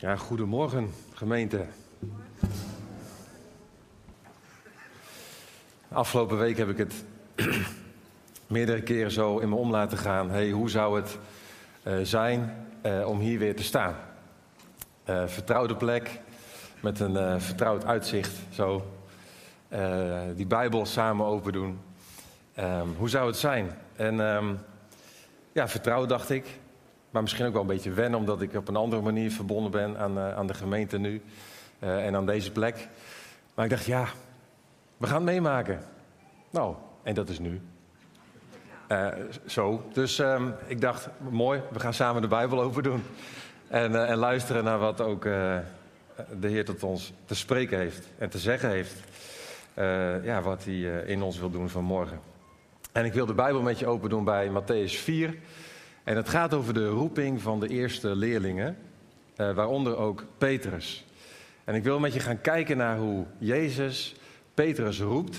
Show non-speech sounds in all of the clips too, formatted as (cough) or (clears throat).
Ja, goedemorgen gemeente. Afgelopen week heb ik het (clears throat) meerdere keren zo in me om laten gaan. Hey, hoe zou het uh, zijn uh, om hier weer te staan? Uh, vertrouwde plek, met een vertrouwd uitzicht. Zo, die Bijbel samen open doen. Um, hoe zou het zijn? En um, ja, vertrouwd dacht ik. Maar misschien ook wel een beetje wennen, omdat ik op een andere manier verbonden ben aan, uh, aan de gemeente nu. Uh, en aan deze plek. Maar ik dacht, ja, we gaan het meemaken. Nou, en dat is nu. Uh, zo. Dus um, ik dacht, mooi, we gaan samen de Bijbel open doen. En, en luisteren naar wat ook de Heer tot ons te spreken heeft en te zeggen heeft. ja, wat hij in ons wil doen vanmorgen. En ik wil de Bijbel met je open doen bij Matthäus 4. En het gaat over de roeping van de eerste leerlingen, uh, waaronder ook Petrus. En ik wil met je gaan kijken naar hoe Jezus Petrus roept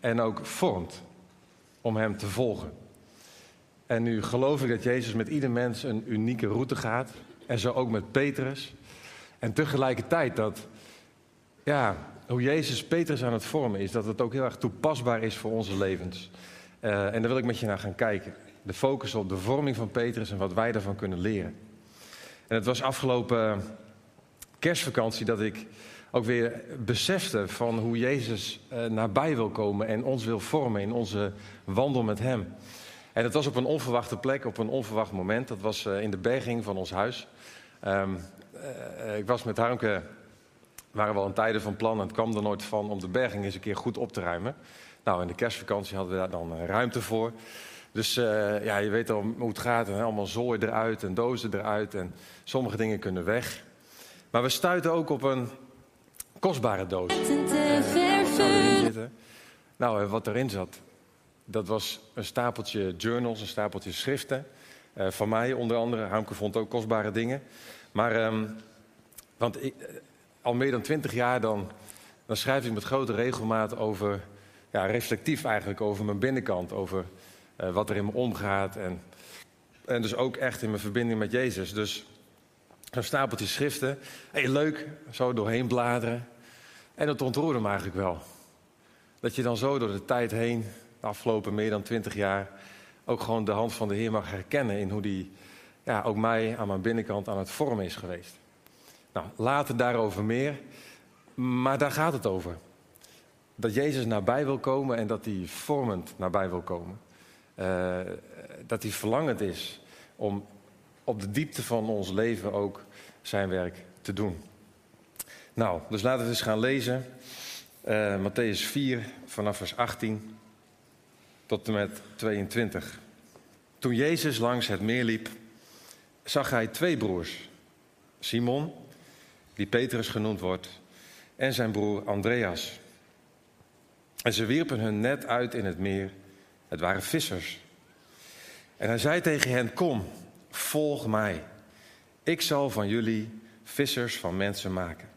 en ook vormt om hem te volgen. En nu geloof ik dat Jezus met ieder mens een unieke route gaat. En zo ook met Petrus. En tegelijkertijd dat, ja, hoe Jezus Petrus aan het vormen is, dat het ook heel erg toepasbaar is voor onze levens. Uh, en daar wil ik met je naar gaan kijken de focus op de vorming van Petrus en wat wij daarvan kunnen leren. En het was afgelopen kerstvakantie dat ik ook weer besefte van hoe Jezus uh, nabij wil komen en ons wil vormen in onze wandel met Hem. En het was op een onverwachte plek, op een onverwacht moment. Dat was uh, in de berging van ons huis. Um, uh, ik was met Harmke, waren we al een tijden van plan en het kwam er nooit van om de berging eens een keer goed op te ruimen. Nou, in de kerstvakantie hadden we daar dan ruimte voor. Dus uh, ja, je weet al hoe het gaat. En allemaal zooi eruit en dozen eruit. En sommige dingen kunnen weg. Maar we stuiten ook op een kostbare doos. Uh, nou, wat erin zat, dat was een stapeltje journals, een stapeltje schriften. Uh, van mij onder andere. Hamke vond ook kostbare dingen. Maar, um, want ik, al meer dan twintig jaar dan, dan schrijf ik met grote regelmaat over, ja, reflectief eigenlijk over mijn binnenkant. Over uh, wat er in me omgaat. En, en dus ook echt in mijn verbinding met Jezus. Dus een stapeltje schriften. Hey, leuk, zo doorheen bladeren. En dat ontroerde me eigenlijk wel. Dat je dan zo door de tijd heen, de afgelopen meer dan twintig jaar, ook gewoon de hand van de Heer mag herkennen in hoe die ja, ook mij aan mijn binnenkant aan het vormen is geweest. Nou, later daarover meer. Maar daar gaat het over. Dat Jezus nabij wil komen en dat hij vormend nabij wil komen. Uh, dat hij verlangend is om op de diepte van ons leven ook zijn werk te doen. Nou, dus laten we eens gaan lezen. Uh, Matthäus 4 vanaf vers 18 tot en met 22. Toen Jezus langs het meer liep, zag hij twee broers. Simon, die Petrus genoemd wordt, en zijn broer Andreas. En ze wierpen hun net uit in het meer het waren vissers. En hij zei tegen hen: Kom, volg mij. Ik zal van jullie vissers van mensen maken.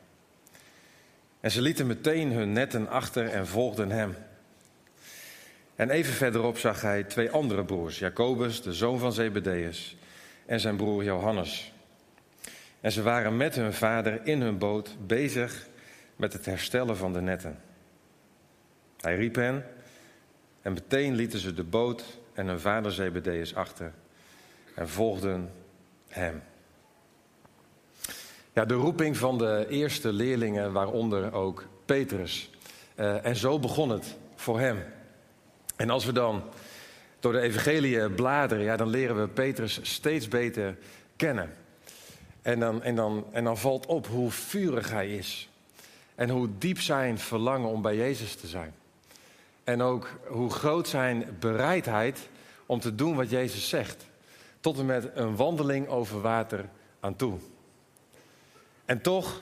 En ze lieten meteen hun netten achter en volgden hem. En even verderop zag hij twee andere broers, Jacobus, de zoon van Zebedeus, en zijn broer Johannes. En ze waren met hun vader in hun boot bezig met het herstellen van de netten. Hij riep hen en meteen lieten ze de boot en hun vader Zebedeus achter en volgden hem. Ja, de roeping van de eerste leerlingen, waaronder ook Petrus. Uh, en zo begon het voor hem. En als we dan door de evangelie bladeren, ja, dan leren we Petrus steeds beter kennen. En dan, en, dan, en dan valt op hoe vurig hij is. En hoe diep zijn verlangen om bij Jezus te zijn. En ook hoe groot zijn bereidheid om te doen wat Jezus zegt. Tot en met een wandeling over water aan toe. En toch,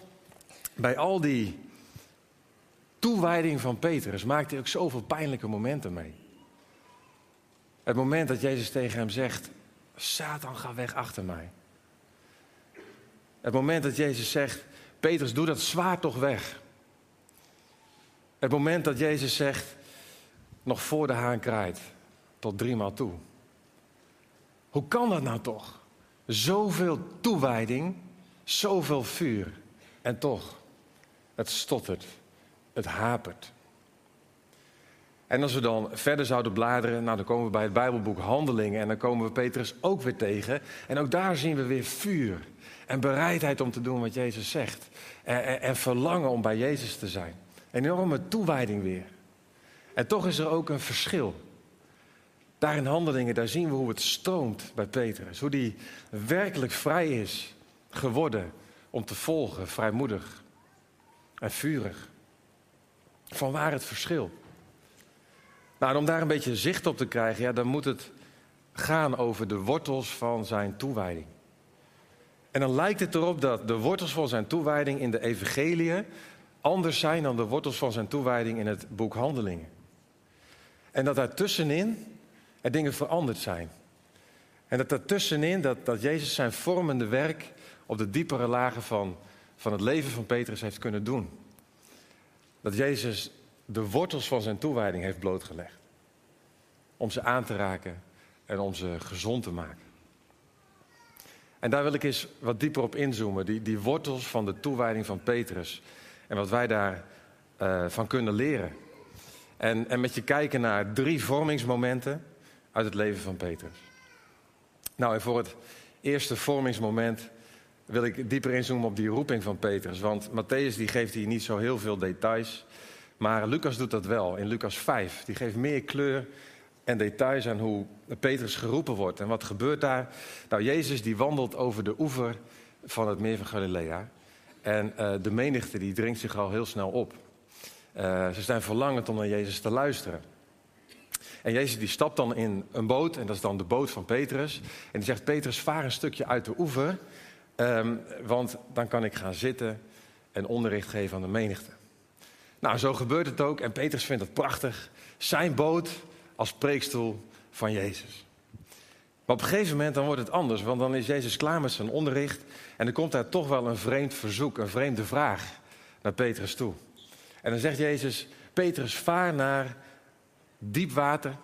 bij al die toewijding van Petrus maakt hij ook zoveel pijnlijke momenten mee. Het moment dat Jezus tegen hem zegt: Satan, ga weg achter mij. Het moment dat Jezus zegt: Petrus, doe dat zwaard toch weg. Het moment dat Jezus zegt: nog voor de haan kraait, tot driemaal toe. Hoe kan dat nou toch? Zoveel toewijding Zoveel vuur. En toch, het stottert, het hapert. En als we dan verder zouden bladeren, nou, dan komen we bij het Bijbelboek Handelingen en dan komen we Petrus ook weer tegen. En ook daar zien we weer vuur en bereidheid om te doen wat Jezus zegt. En, en, en verlangen om bij Jezus te zijn. Enorme toewijding weer. En toch is er ook een verschil. Daar in handelingen, daar zien we hoe het stroomt bij Petrus. Hoe die werkelijk vrij is geworden om te volgen, vrijmoedig en vurig. Van waar het verschil? Nou, en om daar een beetje zicht op te krijgen, ja, dan moet het gaan over de wortels van zijn toewijding. En dan lijkt het erop dat de wortels van zijn toewijding in de evangeliën anders zijn dan de wortels van zijn toewijding in het boek Handelingen. En dat daartussenin er dingen veranderd zijn. En dat daartussenin, dat, dat Jezus zijn vormende werk op de diepere lagen van, van het leven van Petrus heeft kunnen doen. Dat Jezus de wortels van zijn toewijding heeft blootgelegd. Om ze aan te raken en om ze gezond te maken. En daar wil ik eens wat dieper op inzoomen. Die, die wortels van de toewijding van Petrus. En wat wij daarvan uh, van kunnen leren. En, en met je kijken naar drie vormingsmomenten uit het leven van Petrus. Nou, en voor het eerste vormingsmoment wil ik dieper inzoomen op die roeping van Petrus. Want Matthäus die geeft hier niet zo heel veel details. Maar Lucas doet dat wel in Lucas 5. Die geeft meer kleur en details aan hoe Petrus geroepen wordt. En wat gebeurt daar? Nou, Jezus die wandelt over de oever van het meer van Galilea. En uh, de menigte die dringt zich al heel snel op. Uh, ze zijn verlangend om naar Jezus te luisteren. En Jezus die stapt dan in een boot, en dat is dan de boot van Petrus. En die zegt, Petrus, vaar een stukje uit de oever, um, want dan kan ik gaan zitten en onderricht geven aan de menigte. Nou, zo gebeurt het ook en Petrus vindt het prachtig. Zijn boot als preekstoel van Jezus. Maar op een gegeven moment dan wordt het anders, want dan is Jezus klaar met zijn onderricht en er komt daar toch wel een vreemd verzoek, een vreemde vraag naar Petrus toe. En dan zegt Jezus, Petrus, vaar naar diep water,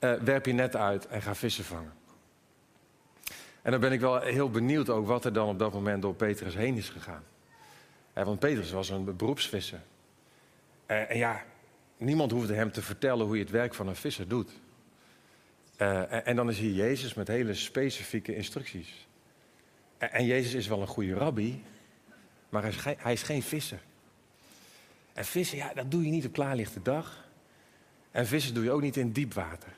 uh, werp je net uit en ga vissen vangen. En dan ben ik wel heel benieuwd ook wat er dan op dat moment door Petrus heen is gegaan. Eh, want Petrus was een beroepsvisser. Uh, en ja, niemand hoefde hem te vertellen hoe je het werk van een visser doet. Uh, en, dan is hier Jezus met hele specifieke instructies. En, Jezus is wel een goede rabbi, maar hij is, hij is geen visser. En vissen, ja, dat doe je niet op klaarlichte dag. En vissen doe je ook niet in diep water.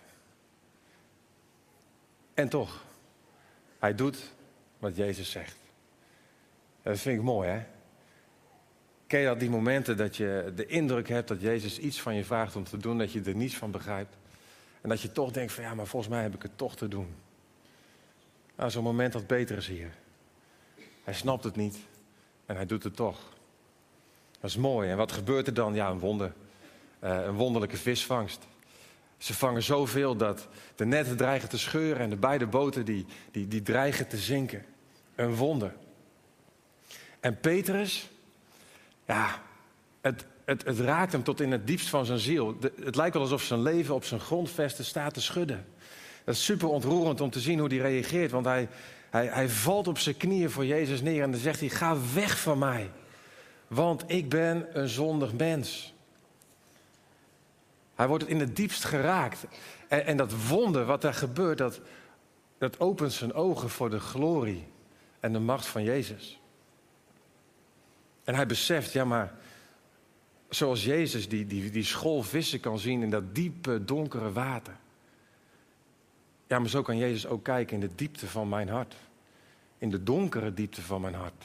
En toch, hij doet wat Jezus zegt. Dat vind ik mooi, hè? Ken je dat die momenten dat je de indruk hebt dat Jezus iets van je vraagt om te doen, dat je er niets van begrijpt? En dat je toch denkt van ja, maar volgens mij heb ik het toch te doen. Nou, zo'n moment dat beter is hier. Hij snapt het niet en hij doet het toch. Dat is mooi. En wat gebeurt er dan? Ja, een wonder. Uh, een wonderlijke visvangst. Ze vangen zoveel dat de netten dreigen te scheuren en de beide boten die, die, die dreigen te zinken. Een wonder. En Petrus, ja, het, het, het raakt hem tot in het diepst van zijn ziel. Het lijkt wel alsof zijn leven op zijn grondvesten staat te schudden. Dat is super ontroerend om te zien hoe hij reageert, want hij, hij, hij valt op zijn knieën voor Jezus neer en dan zegt hij, ga weg van mij, want ik ben een zondig mens. Hij wordt in het diepst geraakt. En, en dat wonder wat daar gebeurt, dat, dat opent zijn ogen voor de glorie en de macht van Jezus. En hij beseft, ja maar, zoals Jezus die, die, die school vissen kan zien in dat diepe, donkere water. Ja, maar zo kan Jezus ook kijken in de diepte van mijn hart. In de donkere diepte van mijn hart.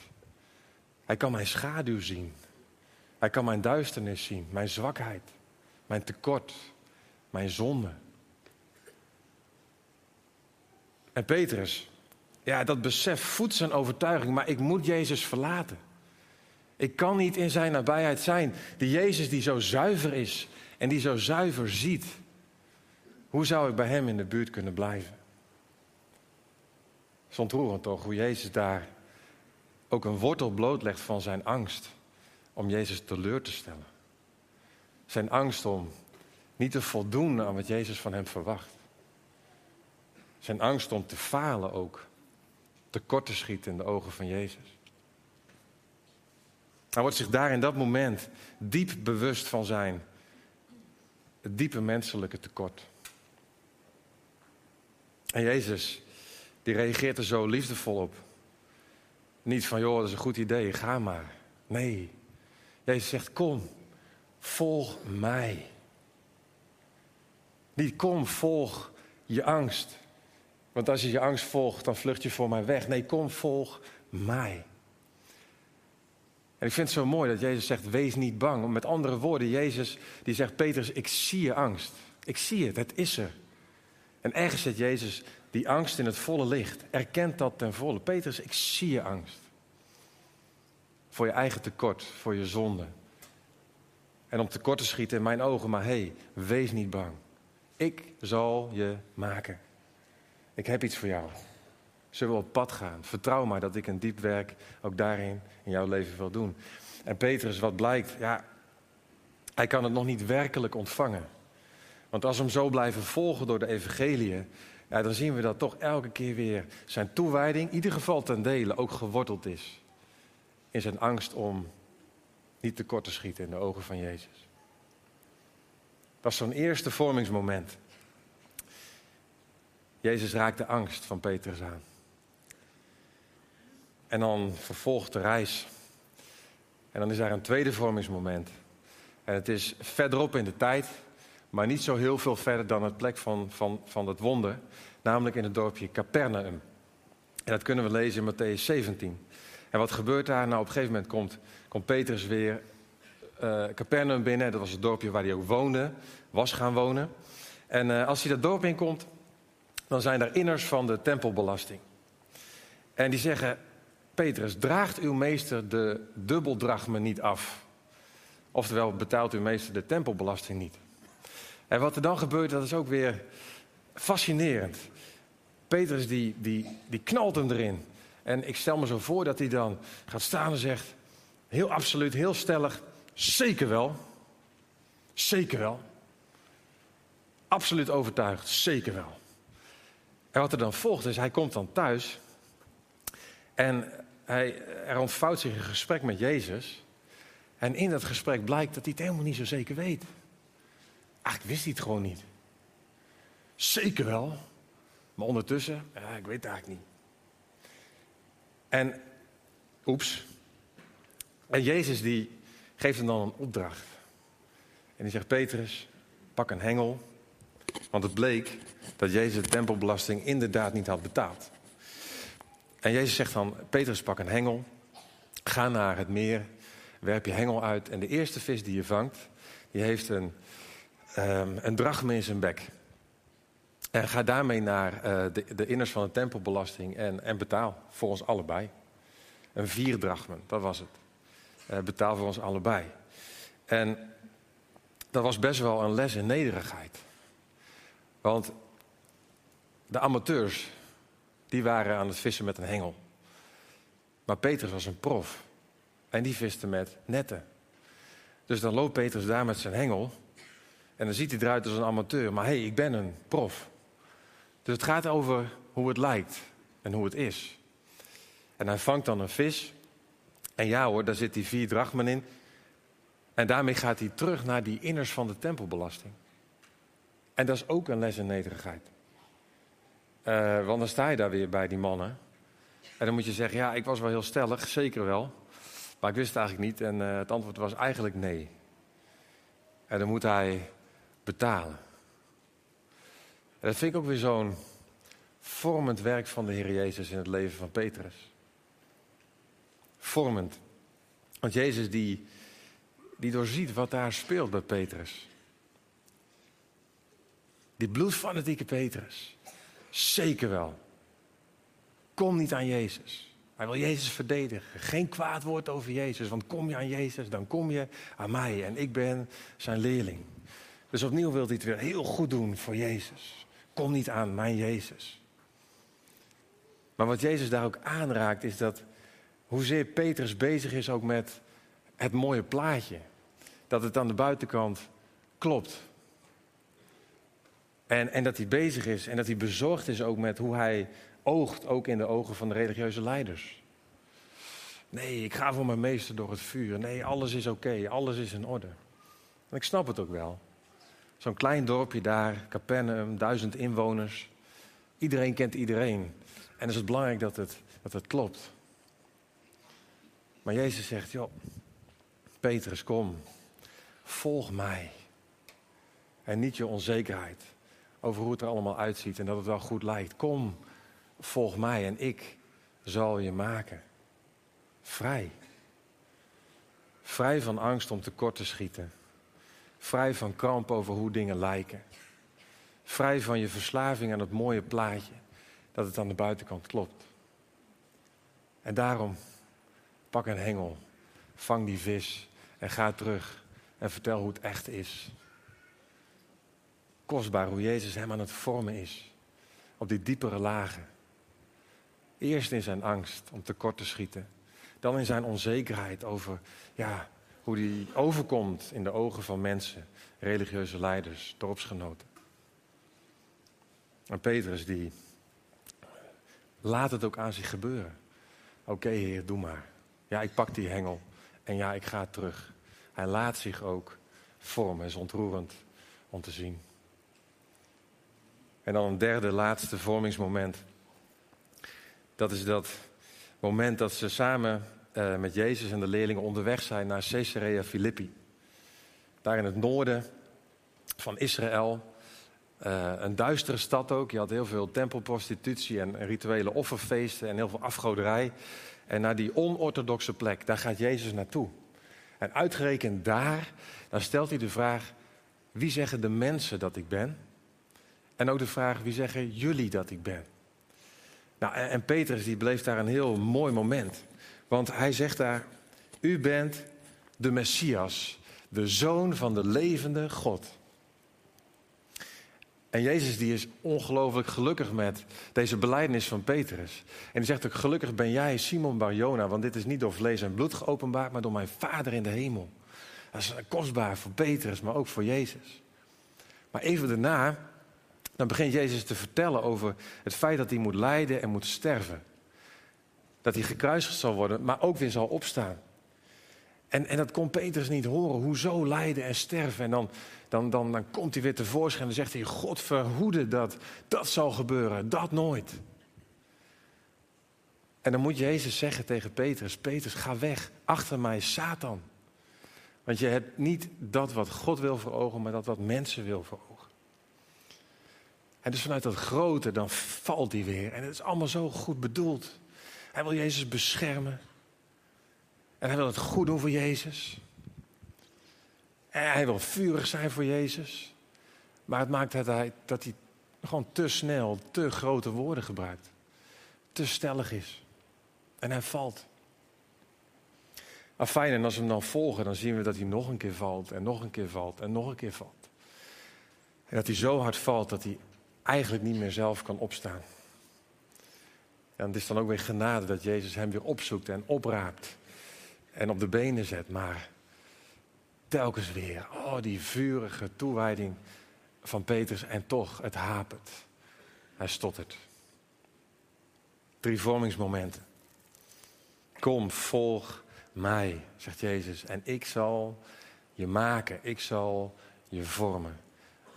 Hij kan mijn schaduw zien. Hij kan mijn duisternis zien, mijn zwakheid, mijn tekort, mijn zonde. En Petrus, ja, dat besef voedt zijn overtuiging, maar ik moet Jezus verlaten. Ik kan niet in zijn nabijheid zijn. Die Jezus die zo zuiver is en die zo zuiver ziet. Hoe zou ik bij hem in de buurt kunnen blijven? Het toch hoe Jezus daar ook een wortel blootlegt van zijn angst om Jezus teleur te stellen. Zijn angst om niet te voldoen aan wat Jezus van hem verwacht. Zijn angst om te falen ook. Tekort te schieten in de ogen van Jezus. Hij wordt zich daar in dat moment diep bewust van zijn het diepe menselijke tekort. En Jezus, die reageert er zo liefdevol op. Niet van, joh, dat is een goed idee, ga maar. Nee, Jezus zegt, kom, volg mij. Niet kom, volg je angst. Want als je je angst volgt, dan vlucht je voor mij weg. Nee, kom, volg mij. En ik vind het zo mooi dat Jezus zegt, wees niet bang. Met andere woorden, Jezus die zegt, Petrus, ik zie je angst. Ik zie het, het is er. En ergens zet Jezus die angst in het volle licht. Erkent dat ten volle. Petrus, ik zie je angst. Voor je eigen tekort, voor je zonde. En om tekort te schieten in mijn ogen, maar hé, hey, wees niet bang. Ik zal je maken. Ik heb iets voor jou. Zullen we op pad gaan? Vertrouw maar dat ik een diep werk ook daarin in jouw leven wil doen. En Petrus, wat blijkt, ja, hij kan het nog niet werkelijk ontvangen. Want als we hem zo blijven volgen door de evangeliën, ja, dan zien we dat toch elke keer weer zijn toewijding, in ieder geval ten dele, ook geworteld is. In zijn angst om niet tekort te schieten in de ogen van Jezus. Dat was zo'n eerste vormingsmoment. Jezus raakt de angst van Petrus aan. En dan vervolgt de reis. En dan is daar een tweede vormingsmoment. En het is verderop in de tijd, maar niet zo heel veel verder dan het plek van, van, van het wonder, namelijk in het dorpje Capernaum. En dat kunnen we lezen in Matthäus 17. En wat gebeurt daar? Nou, op een gegeven moment komt, komt Petrus weer uh, Capernaum binnen. Dat was het dorpje waar hij ook woonde, was gaan wonen. En uh, als hij dat dorp inkomt, dan zijn daar inners van de tempelbelasting. En die zeggen, Petrus, draagt uw meester de dubbeldrachme niet af? Oftewel, betaalt uw meester de tempelbelasting niet? En wat er dan gebeurt, dat is ook weer fascinerend. Petrus die, die, die knalt hem erin. En ik stel me zo voor dat hij dan gaat staan en zegt, heel absoluut, heel stellig, zeker wel. Zeker wel. Absoluut overtuigd, zeker wel. En wat er dan volgt is, hij komt dan thuis en hij, er ontvouwt zich een gesprek met Jezus. En in dat gesprek blijkt dat hij het helemaal niet zo zeker weet. Eigenlijk wist hij het gewoon niet. Zeker wel. Maar ondertussen, ja, ik weet het eigenlijk niet. En, oeps. En Jezus die geeft hem dan een opdracht. En die zegt, Petrus, pak een hengel. Want het bleek dat Jezus de tempelbelasting inderdaad niet had betaald. En Jezus zegt dan, Petrus pak een hengel, ga naar het meer, werp je hengel uit. En de eerste vis die je vangt, die heeft een, um, een drachme in zijn bek. En ga daarmee naar uh, de, de inners van de tempelbelasting en, en betaal voor ons allebei. Een vier drachmen, dat was het. Uh, betaal voor ons allebei. En dat was best wel een les in nederigheid. Want de amateurs, die waren aan het vissen met een hengel. Maar Petrus was een prof. En die viste met netten. Dus dan loopt Petrus daar met zijn hengel. En dan ziet hij eruit als een amateur. Maar hé, hey, ik ben een prof. Dus het gaat over hoe het lijkt en hoe het is. En hij vangt dan een vis. En ja hoor, daar zit die vier drachmen in. En daarmee gaat hij terug naar die inners van de tempelbelasting. En dat is ook een les in nederigheid. Uh, want dan sta je daar weer bij die mannen. En dan moet je zeggen, ja, ik was wel heel stellig, zeker wel. Maar ik wist het eigenlijk niet en uh, het antwoord was eigenlijk nee. En dan moet hij betalen. En dat vind ik ook weer zo'n vormend werk van de Heer Jezus in het leven van Petrus. Vormend. Want Jezus die, die doorziet wat daar speelt bij Petrus. Die bloedfanatieke Petrus. Zeker wel. Kom niet aan Jezus. Hij wil Jezus verdedigen. Geen kwaad woord over Jezus. Want kom je aan Jezus, dan kom je aan mij. En ik ben zijn leerling. Dus opnieuw wil hij het weer heel goed doen voor Jezus. Kom niet aan mijn Jezus. Maar wat Jezus daar ook aanraakt is dat hoezeer Petrus bezig is ook met het mooie plaatje. Dat het aan de buitenkant klopt. En, en dat hij bezig is en dat hij bezorgd is ook met hoe hij oogt, ook in de ogen van de religieuze leiders. Nee, ik ga voor mijn meester door het vuur. Nee, alles is oké, alles is in orde. En ik snap het ook wel. Zo'n klein dorpje daar, Capernaum, duizend inwoners. Iedereen kent iedereen. En is het belangrijk dat het, dat het klopt. Maar Jezus zegt, joh, Petrus, kom, volg mij. En niet je onzekerheid over hoe het er allemaal uitziet en dat het wel goed lijkt. Kom, volg mij en ik zal je maken. Vrij. Vrij van angst om tekort te schieten. Vrij van kramp over hoe dingen lijken. Vrij van je verslaving aan het mooie plaatje dat het aan de buitenkant klopt. En daarom pak een hengel, vang die vis en ga terug en vertel hoe het echt is. Kostbaar hoe Jezus hem aan het vormen is op die diepere lagen. Eerst in zijn angst om tekort te schieten, dan in zijn onzekerheid over ja, hoe die overkomt in de ogen van mensen, religieuze leiders, dorpsgenoten. En Petrus die laat het ook aan zich gebeuren. Oké heer, doe maar. Ja, ik pak die hengel en ja, ik ga terug. Hij laat zich ook vormen, is ontroerend om te zien. En dan een derde, laatste vormingsmoment. Dat is dat moment dat ze samen uh, met Jezus en de leerlingen onderweg zijn naar Caesarea Philippi. Daar in het noorden van Israël. Uh, een duistere stad ook. Je had heel veel tempelprostitutie en rituele offerfeesten en heel veel afgoderij. En naar die onorthodoxe plek, daar gaat Jezus naartoe. En uitgerekend daar, dan stelt hij de vraag: wie zeggen de mensen dat ik ben? En ook de vraag: wie zeggen jullie dat ik ben? Nou, en Petrus die beleeft daar een heel mooi moment. Want hij zegt daar: U bent de Messias, de zoon van de levende God. En Jezus die is ongelooflijk gelukkig met deze belijdenis van Petrus. En die zegt ook, gelukkig ben jij Simon Barjona, want dit is niet door vlees en bloed geopenbaard, maar door mijn Vader in de hemel. Dat is kostbaar voor Petrus, maar ook voor Jezus. Maar even daarna, dan begint Jezus te vertellen over het feit dat hij moet lijden en moet sterven. Dat hij gekruisigd zal worden, maar ook weer zal opstaan. En, en dat kon Petrus niet horen. Hoezo lijden en sterven? En dan, dan, dan, dan komt hij weer tevoorschijn en zegt hij: God verhoede dat dat zal gebeuren. Dat nooit. En dan moet Jezus zeggen tegen Petrus: Petrus, ga weg. Achter mij, Satan. Want je hebt niet dat wat God wil voor ogen, maar dat wat mensen wil voor ogen. En dus vanuit dat grote, dan valt hij weer. En het is allemaal zo goed bedoeld. Hij wil Jezus beschermen. En hij wil het goed doen voor Jezus. En hij wil vurig zijn voor Jezus. Maar het maakt dat hij, dat hij gewoon te snel, te grote woorden gebruikt. Te stellig is. En hij valt. Afijn, en als we hem dan volgen, dan zien we dat hij nog een keer valt. En nog een keer valt. En nog een keer valt. En dat hij zo hard valt dat hij eigenlijk niet meer zelf kan opstaan. En het is dan ook weer genade dat Jezus hem weer opzoekt en opraapt en op de benen zet. Maar telkens weer, oh die vurige toewijding van Petrus en toch, het hapert. Hij stottert. Drie vormingsmomenten. Kom, volg mij, zegt Jezus, en ik zal je maken, ik zal je vormen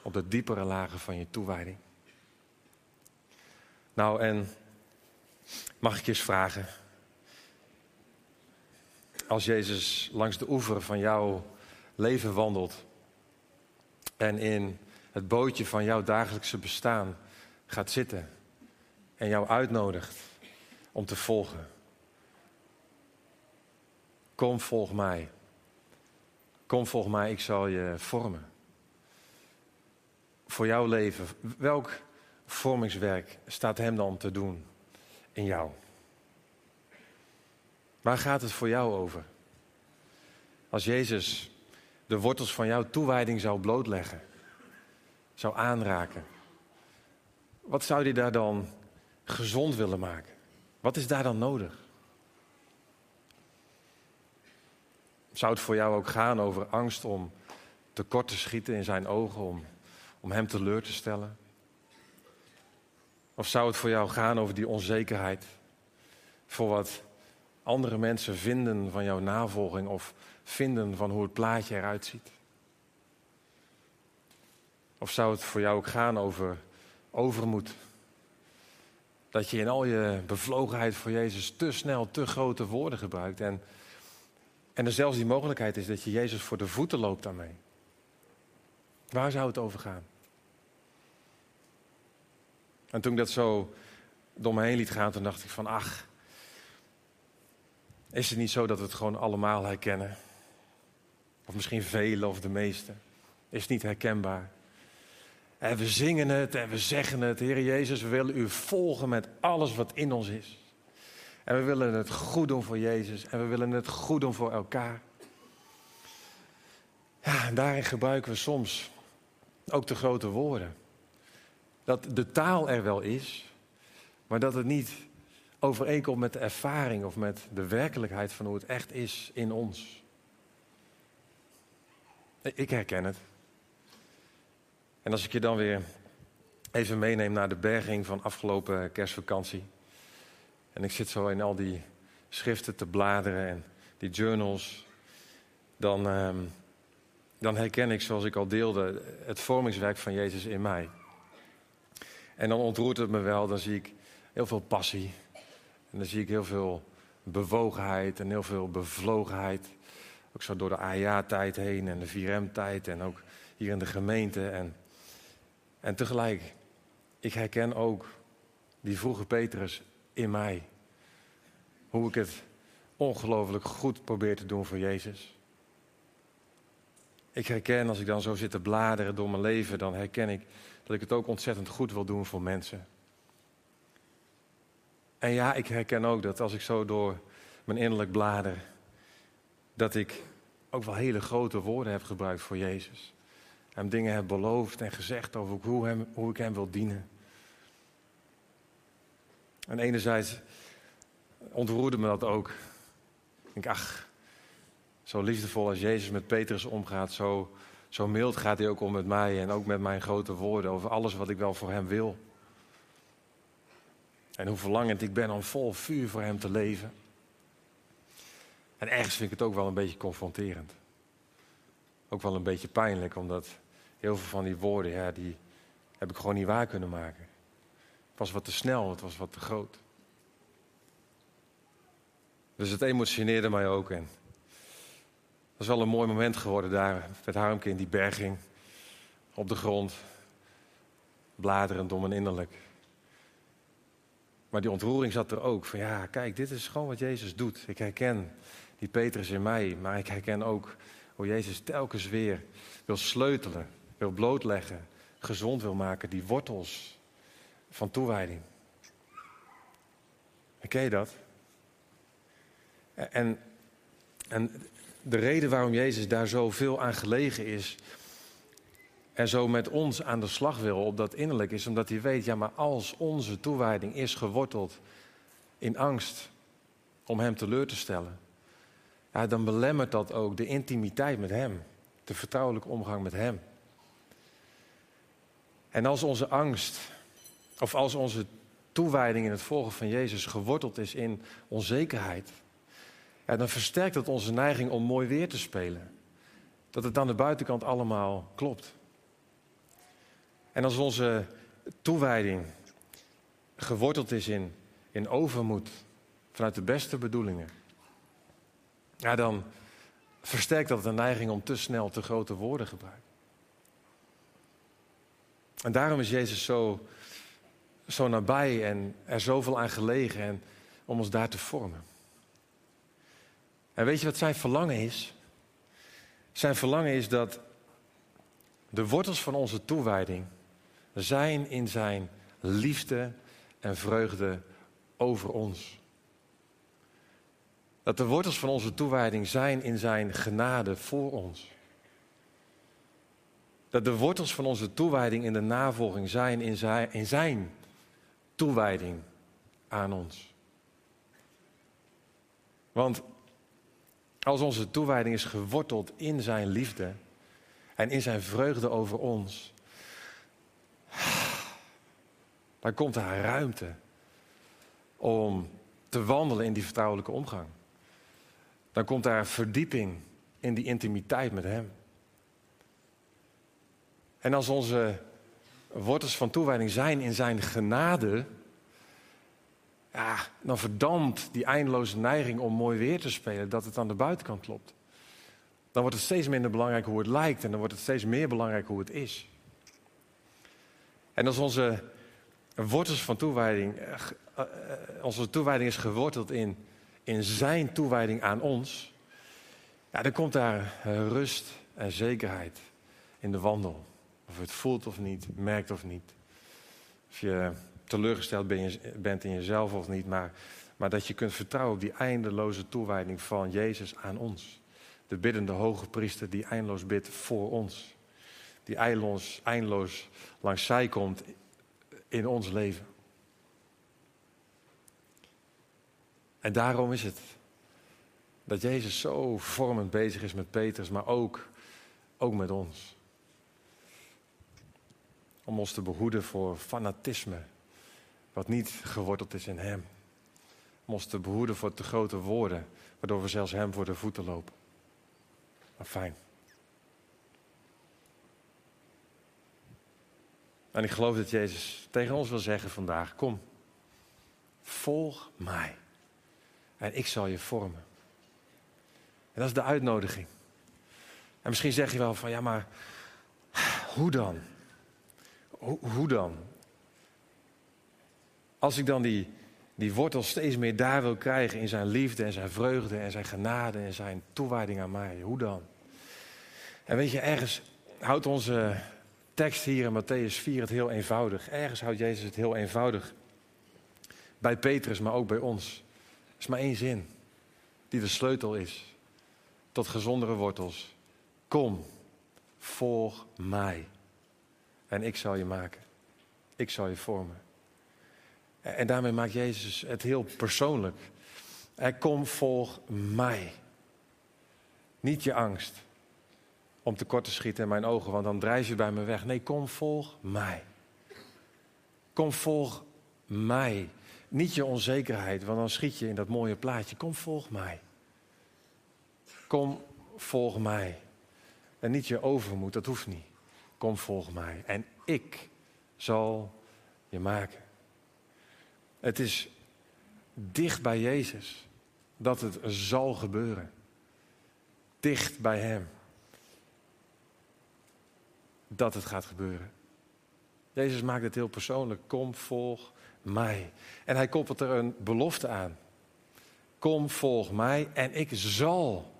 op de diepere lagen van je toewijding. Nou, en mag ik je eens vragen, als Jezus langs de oever van jouw leven wandelt en in het bootje van jouw dagelijkse bestaan gaat zitten en jou uitnodigt om te volgen. Kom, volg mij. Kom, volg mij, ik zal je vormen. Voor jouw leven, welk vormingswerk staat hem dan te doen jou? Waar gaat het voor jou over? Als Jezus de wortels van jouw toewijding zou blootleggen, zou aanraken, wat zou hij daar dan gezond willen maken? Wat is daar dan nodig? Zou het voor jou ook gaan over angst om tekort te schieten in zijn ogen, om, om hem teleur te stellen? Of zou het voor jou gaan over die onzekerheid voor wat andere mensen vinden van jouw navolging of vinden van hoe het plaatje eruit ziet? Of zou het voor jou ook gaan over overmoed? Dat je in al je bevlogenheid voor Jezus te snel te grote woorden gebruikt. En, en er zelfs die mogelijkheid is dat je Jezus voor de voeten loopt daarmee. Waar zou het over gaan? En toen ik dat zo door me heen liet gaan, toen dacht ik van ach, is het niet zo dat we het gewoon allemaal herkennen? Of misschien velen of de meesten. Is het niet herkenbaar? En we zingen het en we zeggen het. Heer Jezus, we willen u volgen met alles wat in ons is. En we willen het goed doen voor Jezus. En we willen het goed doen voor elkaar. Ja, en daarin gebruiken we soms ook de grote woorden. Dat de taal er wel is, maar dat het niet overeenkomt met de ervaring of met de werkelijkheid van hoe het echt is in ons. Ik herken het. En als ik je dan weer even meeneem naar de berging van afgelopen kerstvakantie. En ik zit zo in al die schriften te bladeren en die journals. Dan, ehm, dan herken ik, zoals ik al deelde, het vormingswerk van Jezus in mij. En dan ontroert het me wel, dan zie ik heel veel passie. En dan zie ik heel veel bewogenheid en heel veel bevlogenheid. Ook zo door de AJA-tijd heen en de 4M-tijd en ook hier in de gemeente. En en tegelijk, ik herken ook die vroege Petrus in mij. Hoe ik het ongelooflijk goed probeer te doen voor Jezus. Ik herken, als ik dan zo zit te bladeren door mijn leven, dan herken ik dat ik het ook ontzettend goed wil doen voor mensen. En ja, ik herken ook dat als ik zo door mijn innerlijk blader, dat ik ook wel hele grote woorden heb gebruikt voor Jezus hem dingen heb beloofd en gezegd over hoe, hem, hoe ik hem wil dienen. En enerzijds ontroerde me dat ook. Ik denk, ach, zo liefdevol als Jezus met Petrus omgaat, zo, zo mild gaat hij ook om met mij en ook met mijn grote woorden over alles wat ik wel voor hem wil. En hoe verlangend ik ben om vol vuur voor hem te leven. En ergens vind ik het ook wel een beetje confronterend. Ook wel een beetje pijnlijk, omdat heel veel van die woorden, ja, die heb ik gewoon niet waar kunnen maken. Het was wat te snel, het was wat te groot. Dus het emotioneerde mij ook. En dat is wel een mooi moment geworden daar met Harmke in die berging. Op de grond. Bladerend om en innerlijk. Maar die ontroering zat er ook. Van ja, kijk, dit is gewoon wat Jezus doet. Ik herken die Petrus in mij. Maar ik herken ook hoe Jezus telkens weer wil sleutelen wil blootleggen, gezond wil maken, die wortels van toewijding. Ken je dat? En, en de reden waarom Jezus daar zoveel aan gelegen is en zo met ons aan de slag wil op dat innerlijk is omdat hij weet, ja maar als onze toewijding is geworteld in angst om hem teleur te stellen, ja, dan belemmert dat ook de intimiteit met hem, de vertrouwelijke omgang met hem. En als onze angst, of als onze toewijding in het volgen van Jezus geworteld is in onzekerheid, dan versterkt dat onze neiging om mooi weer te spelen. Dat het aan de buitenkant allemaal klopt. En als onze toewijding geworteld is in, in overmoed, vanuit de beste bedoelingen, ja, dan versterkt dat de neiging om te snel te grote woorden te gebruiken. En daarom is Jezus zo, zo nabij en er zoveel aan gelegen en om ons daar te vormen. En weet je wat zijn verlangen is? Zijn verlangen is dat de wortels van onze toewijding zijn in zijn liefde en vreugde over ons. Dat de wortels van onze toewijding zijn in zijn genade voor ons. Dat de wortels van onze toewijding in de navolging zijn in zijn, in zijn toewijding aan ons. Want als onze toewijding is geworteld in zijn liefde en in zijn vreugde over ons, dan komt er ruimte om te wandelen in die vertrouwelijke omgang. Dan komt daar verdieping in die intimiteit met Hem. En als onze wortels van toewijding zijn in Zijn genade, ja, dan verdampt die eindeloze neiging om mooi weer te spelen, dat het aan de buitenkant klopt. Dan wordt het steeds minder belangrijk hoe het lijkt en dan wordt het steeds meer belangrijk hoe het is. En als onze wortels van toewijding, eh, eh, onze toewijding is geworteld in, in zijn toewijding aan ons, ja, dan komt daar eh, rust en zekerheid in de wandel. Of je het voelt of niet, merkt of niet. Of je teleurgesteld bent in jezelf of niet, maar, maar dat je kunt vertrouwen op die eindeloze toewijding van Jezus aan ons. De biddende hoge priester die eindeloos bidt voor ons. Die eindeloos, eindeloos langs zij komt in ons leven. En daarom is het dat Jezus zo vormend bezig is met Petrus, maar ook, ook met ons. Om ons te behoeden voor fanatisme, wat niet geworteld is in Hem. Om ons behoeden voor te grote woorden, waardoor we zelfs Hem voor de voeten lopen. Maar fijn. En ik geloof dat Jezus tegen ons wil zeggen vandaag: Kom, volg mij. En ik zal je vormen. En dat is de uitnodiging. En misschien zeg je wel van ja, maar hoe dan? Hoe dan? Als ik dan die, die wortel steeds meer daar wil krijgen in zijn liefde en zijn vreugde en zijn genade en zijn toewijding aan mij, hoe dan? En weet je, ergens houdt onze tekst hier in Matthäus 4 het heel eenvoudig. Ergens houdt Jezus het heel eenvoudig. Bij Petrus, maar ook bij ons. Er is maar één zin die de sleutel is tot gezondere wortels. Kom, volg mij. En ik zal je maken. Ik zal je vormen. En daarmee maakt Jezus het heel persoonlijk. Kom, volg mij. Niet je angst om tekort te schieten in mijn ogen, want dan drijf je bij me weg. Nee, kom, volg mij. Kom, volg mij. Niet je onzekerheid, want dan schiet je in dat mooie plaatje. Kom, volg mij. Kom, volg mij. En niet je overmoed, dat hoeft niet. Kom, volg mij. En ik zal je maken. Het is dicht bij Jezus dat het zal gebeuren. Dicht bij Hem dat het gaat gebeuren. Jezus maakt het heel persoonlijk. Kom, volg mij. En hij koppelt er een belofte aan. Kom, volg mij en ik zal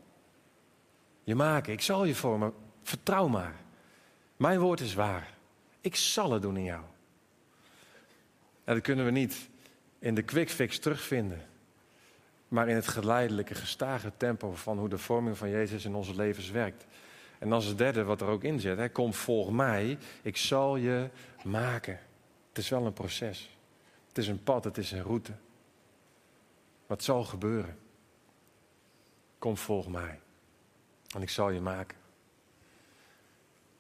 je maken. Ik zal je vormen. Vertrouw maar. Mijn woord is waar. Ik zal het doen in jou. En dat kunnen we niet in de quick fix terugvinden. Maar in het geleidelijke, gestage tempo van hoe de vorming van Jezus in onze levens werkt. En dan is het derde wat er ook in zit. Hè, kom volg mij, ik zal je maken. Het is wel een proces. Het is een pad, het is een route. Wat zal gebeuren? Kom volg mij. En ik zal je maken.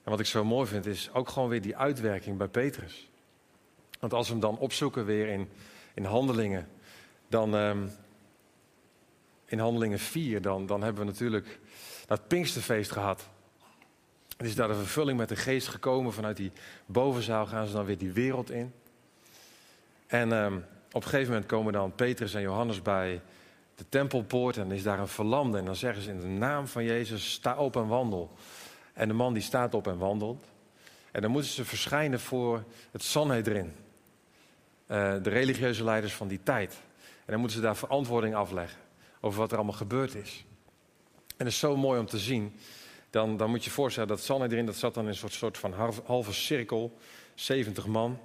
En wat ik zo mooi vind is ook gewoon weer die uitwerking bij Petrus. Want als we hem dan opzoeken weer in, in handelingen, dan um, in handelingen 4, dan, dan hebben we natuurlijk dat Pinksterfeest gehad. Het is daar de vervulling met de geest gekomen. Vanuit die bovenzaal gaan ze dan weer die wereld in. En um, op een gegeven moment komen dan Petrus en Johannes bij de tempelpoort. En is daar een verlamde. En dan zeggen ze in de naam van Jezus, sta op en wandel. En de man die staat op en wandelt. En dan moeten ze verschijnen voor het Sanhedrin. Uh, de religieuze leiders van die tijd. En dan moeten ze daar verantwoording afleggen. Over wat er allemaal gebeurd is. En het is zo mooi om te zien dan, dan moet je voorstellen dat Sanhedrin, dat zat dan in een soort, soort van halve, cirkel, 70 man.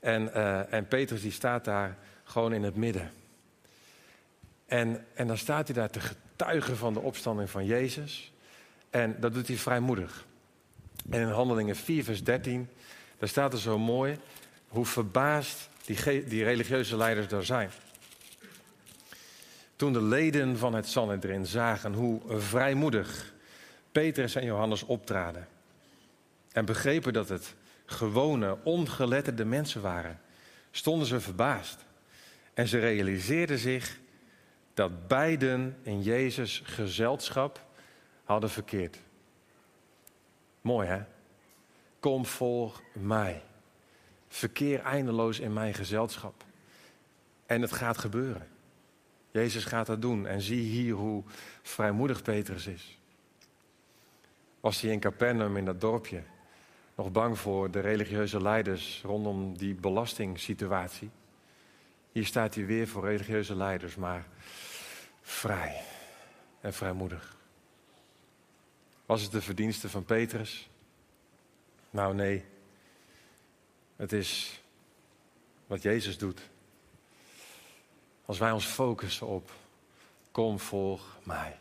En, uh, en Petrus die staat daar gewoon in het midden. En, en dan staat hij daar te getuigen van de opstanding van Jezus. En dat doet hij vrijmoedig. En in Handelingen 4, vers 13, daar staat er zo mooi hoe verbaasd die, die religieuze leiders daar zijn. Toen de leden van het Sanhedrin zagen hoe vrijmoedig Petrus en Johannes optraden. En begrepen dat het gewone, ongeletterde mensen waren, stonden ze verbaasd. En ze realiseerden zich dat beiden in Jezus gezelschap hadden verkeerd. Mooi hè? Kom, volg mij. Verkeer eindeloos in mijn gezelschap. En het gaat gebeuren. Jezus gaat dat doen. En zie hier hoe vrijmoedig Petrus is. Was hij in Capernaum, in dat dorpje, nog bang voor de religieuze leiders rondom die belastingssituatie? Hier staat hij weer voor religieuze leiders, maar vrij en vrijmoedig. Was het de verdienste van Petrus? Nou nee, het is wat Jezus doet. Als wij ons focussen op, kom volg mij.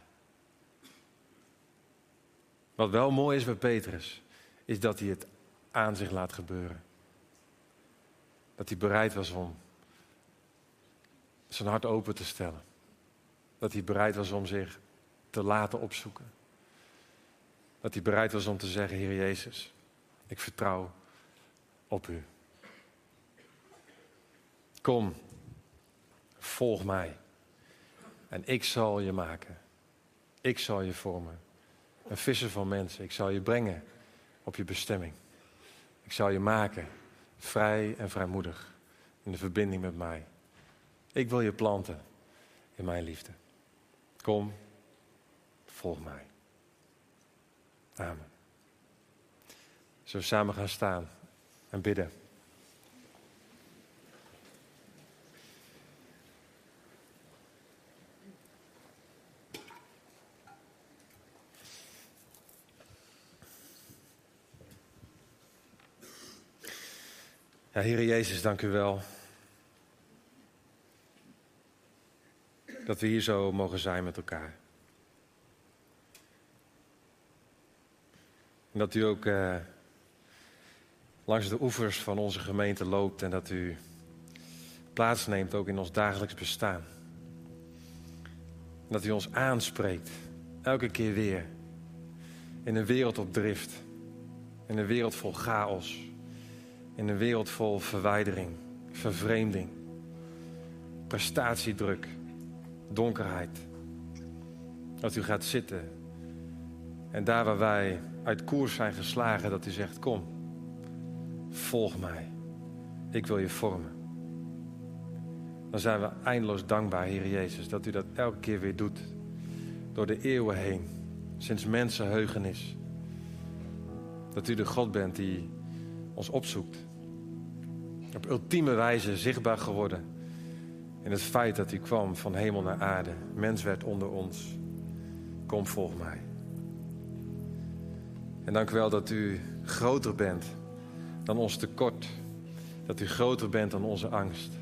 Wat wel mooi is bij Petrus, is dat hij het aan zich laat gebeuren. Dat hij bereid was om zijn hart open te stellen. Dat hij bereid was om zich te laten opzoeken. Dat hij bereid was om te zeggen, Heer Jezus, ik vertrouw op u. Kom, volg mij. En ik zal je maken. Ik zal je vormen. Een visser van mensen. Ik zal je brengen op je bestemming. Ik zal je maken vrij en vrijmoedig in de verbinding met mij. Ik wil je planten in mijn liefde. Kom, volg mij. Amen. Zullen we samen gaan staan en bidden? Ja, Heer Jezus, dank u wel. Dat we hier zo mogen zijn met elkaar. En dat u ook eh, langs de oevers van onze gemeente loopt en dat u plaatsneemt ook in ons dagelijks bestaan. dat u ons aanspreekt, elke keer weer, in een wereld op drift, in een wereld vol chaos, in een wereld vol verwijdering, vervreemding, prestatiedruk, donkerheid. Dat u gaat zitten en daar waar wij uit koers zijn geslagen, dat u zegt: Kom, volg mij. Ik wil je vormen. Dan zijn we eindeloos dankbaar, Heer Jezus, dat u dat elke keer weer doet. Door de eeuwen heen, sinds mensenheugenis. Dat u de God bent die ons opzoekt. Op ultieme wijze zichtbaar geworden in het feit dat u kwam van hemel naar aarde. Mens werd onder ons. Kom, volg mij. En dank u wel dat u groter bent dan ons tekort. Dat u groter bent dan onze angst.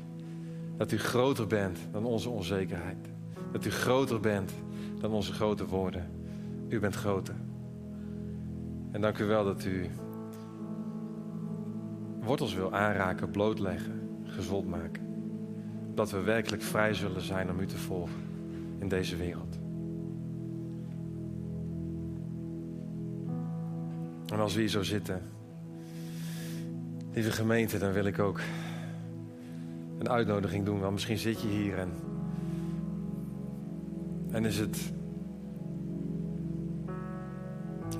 Dat u groter bent dan onze onzekerheid. Dat u groter bent dan onze grote woorden. U bent groter. En dank u wel dat u wortels wil aanraken, blootleggen, gezond maken. Dat we werkelijk vrij zullen zijn om u te volgen in deze wereld. En als we hier zo zitten, lieve gemeente, dan wil ik ook een uitnodiging doen. Want misschien zit je hier en, en is het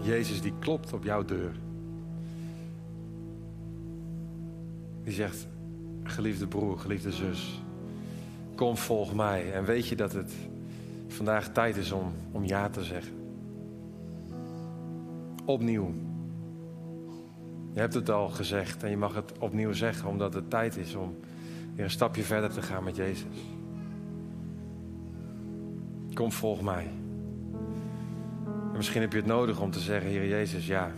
Jezus die klopt op jouw deur. Die zegt, geliefde broer, geliefde zus, kom volg mij. En weet je dat het vandaag tijd is om, om ja te zeggen. Opnieuw. Je hebt het al gezegd en je mag het opnieuw zeggen omdat het tijd is om weer een stapje verder te gaan met Jezus. Kom, volg mij. En misschien heb je het nodig om te zeggen, Heer Jezus, ja,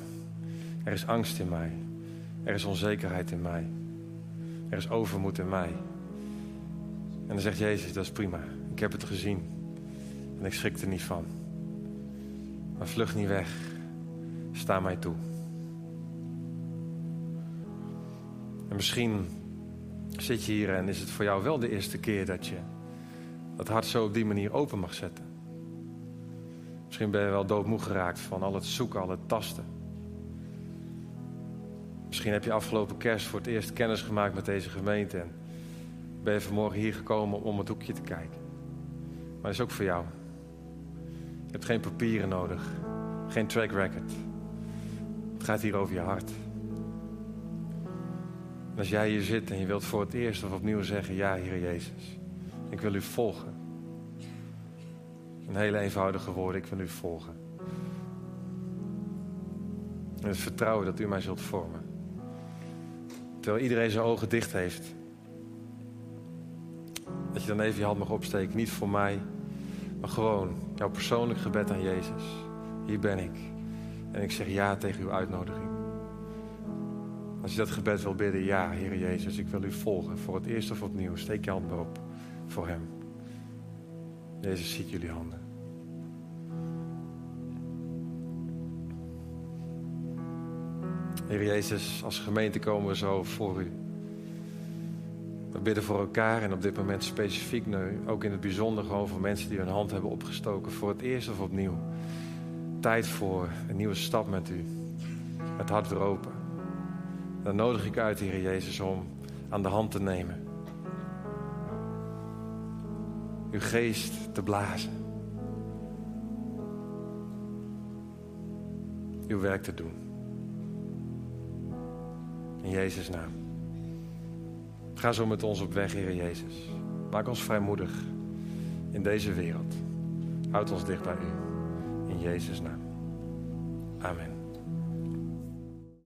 er is angst in mij. Er is onzekerheid in mij. Er is overmoed in mij. En dan zegt Jezus, dat is prima. Ik heb het gezien. En ik schrik er niet van. Maar vlug niet weg. Sta mij toe. En misschien zit je hier en is het voor jou wel de eerste keer dat je dat hart zo op die manier open mag zetten. Misschien ben je wel doodmoe geraakt van al het zoeken, al het tasten. Misschien heb je afgelopen kerst voor het eerst kennis gemaakt met deze gemeente. En ben je vanmorgen hier gekomen om het hoekje te kijken. Maar dat is ook voor jou. Je hebt geen papieren nodig. Geen track record. Het gaat hier over je hart. Als jij hier zit en je wilt voor het eerst of opnieuw zeggen: Ja, Heer Jezus, ik wil u volgen. Een hele eenvoudige woord: ik wil u volgen. En het vertrouwen dat u mij zult vormen. Terwijl iedereen zijn ogen dicht heeft. Dat je dan even je hand mag opsteken. Niet voor mij, maar gewoon jouw persoonlijk gebed aan Jezus. Hier ben ik. En ik zeg ja tegen uw uitnodiging. Als je dat gebed wil bidden, ja, Heer Jezus, ik wil u volgen. Voor het eerst of opnieuw, steek je hand maar op voor Hem. Jezus ziet jullie handen. Heer Jezus, als gemeente komen we zo voor u. We bidden voor elkaar en op dit moment specifiek nu, ook in het bijzonder gewoon voor mensen die hun hand hebben opgestoken voor het eerst of opnieuw. Tijd voor een nieuwe stap met u. Het hart weer open. Dan nodig ik uit, Heer Jezus, om aan de hand te nemen. Uw geest te blazen. Uw werk te doen. In Jezus' naam. Ga zo met ons op weg, Heer Jezus. Maak ons vrijmoedig in deze wereld. Houd ons dicht bij U. In Jezus' naam. Amen.